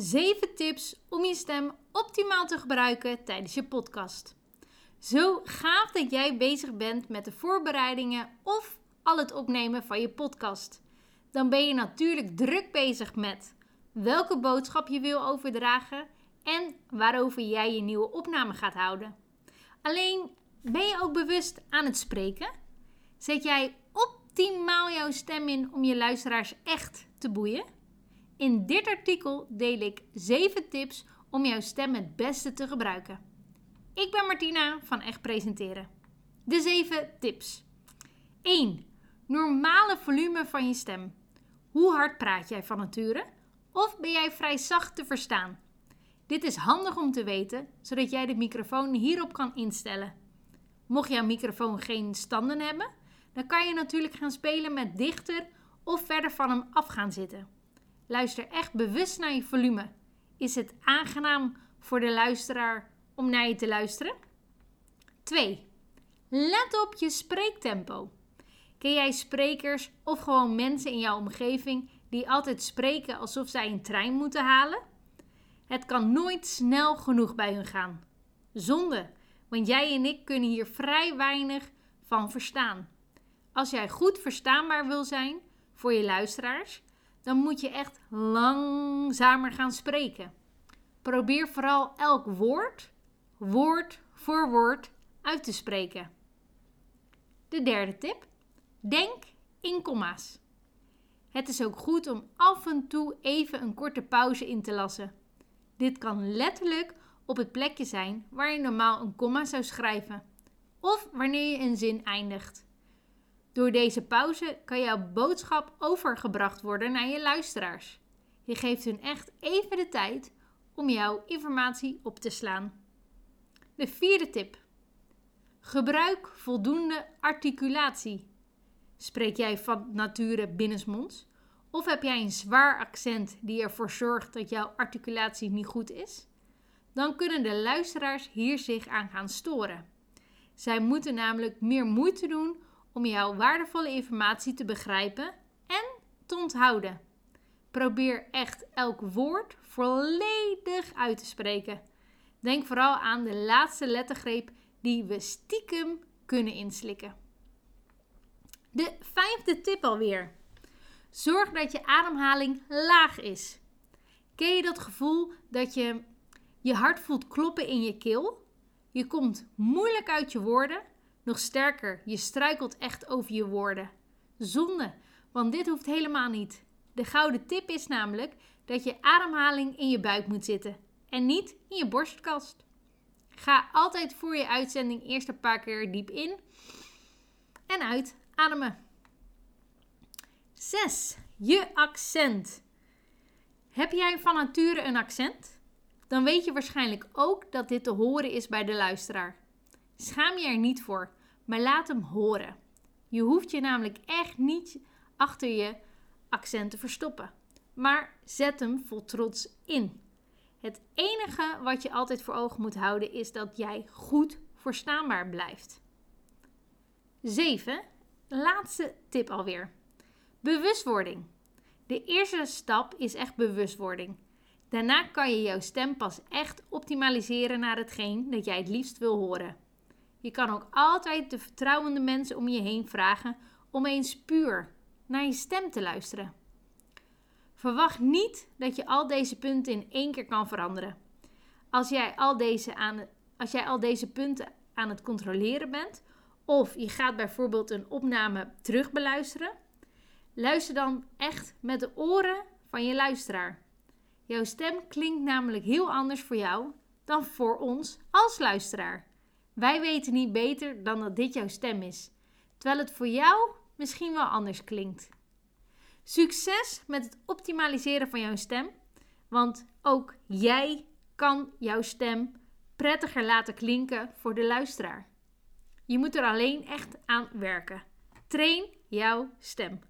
7 tips om je stem optimaal te gebruiken tijdens je podcast. Zo gaaf dat jij bezig bent met de voorbereidingen of al het opnemen van je podcast. Dan ben je natuurlijk druk bezig met welke boodschap je wil overdragen en waarover jij je nieuwe opname gaat houden. Alleen ben je ook bewust aan het spreken? Zet jij optimaal jouw stem in om je luisteraars echt te boeien? In dit artikel deel ik 7 tips om jouw stem het beste te gebruiken. Ik ben Martina van Echt Presenteren. De 7 tips. 1. Normale volume van je stem. Hoe hard praat jij van nature? Of ben jij vrij zacht te verstaan? Dit is handig om te weten, zodat jij de microfoon hierop kan instellen. Mocht jouw microfoon geen standen hebben, dan kan je natuurlijk gaan spelen met dichter of verder van hem af gaan zitten. Luister echt bewust naar je volume. Is het aangenaam voor de luisteraar om naar je te luisteren? 2. Let op je spreektempo. Ken jij sprekers of gewoon mensen in jouw omgeving die altijd spreken alsof zij een trein moeten halen? Het kan nooit snel genoeg bij hun gaan. Zonde, want jij en ik kunnen hier vrij weinig van verstaan. Als jij goed verstaanbaar wil zijn voor je luisteraars, dan moet je echt langzamer gaan spreken. Probeer vooral elk woord, woord voor woord, uit te spreken. De derde tip: denk in komma's. Het is ook goed om af en toe even een korte pauze in te lassen. Dit kan letterlijk op het plekje zijn waar je normaal een komma zou schrijven, of wanneer je een zin eindigt. Door deze pauze kan jouw boodschap overgebracht worden naar je luisteraars. Je geeft hun echt even de tijd om jouw informatie op te slaan. De vierde tip. Gebruik voldoende articulatie. Spreek jij van nature binnensmonds? Of heb jij een zwaar accent die ervoor zorgt dat jouw articulatie niet goed is? Dan kunnen de luisteraars hier zich aan gaan storen. Zij moeten namelijk meer moeite doen om jouw waardevolle informatie te begrijpen en te onthouden. Probeer echt elk woord volledig uit te spreken. Denk vooral aan de laatste lettergreep die we stiekem kunnen inslikken. De vijfde tip alweer. Zorg dat je ademhaling laag is. Ken je dat gevoel dat je je hart voelt kloppen in je keel? Je komt moeilijk uit je woorden nog sterker, je struikelt echt over je woorden. Zonde, want dit hoeft helemaal niet. De gouden tip is namelijk dat je ademhaling in je buik moet zitten en niet in je borstkast. Ga altijd voor je uitzending eerst een paar keer diep in en uit ademen. 6. Je accent. Heb jij van nature een accent? Dan weet je waarschijnlijk ook dat dit te horen is bij de luisteraar. Schaam je er niet voor, maar laat hem horen. Je hoeft je namelijk echt niet achter je accent te verstoppen, maar zet hem vol trots in. Het enige wat je altijd voor ogen moet houden is dat jij goed verstaanbaar blijft. 7. Laatste tip alweer. Bewustwording. De eerste stap is echt bewustwording. Daarna kan je jouw stem pas echt optimaliseren naar hetgeen dat jij het liefst wil horen. Je kan ook altijd de vertrouwende mensen om je heen vragen om eens puur naar je stem te luisteren. Verwacht niet dat je al deze punten in één keer kan veranderen. Als jij al deze, aan, als jij al deze punten aan het controleren bent, of je gaat bijvoorbeeld een opname terugbeluisteren, luister dan echt met de oren van je luisteraar. Jouw stem klinkt namelijk heel anders voor jou dan voor ons als luisteraar. Wij weten niet beter dan dat dit jouw stem is, terwijl het voor jou misschien wel anders klinkt. Succes met het optimaliseren van jouw stem, want ook jij kan jouw stem prettiger laten klinken voor de luisteraar. Je moet er alleen echt aan werken. Train jouw stem.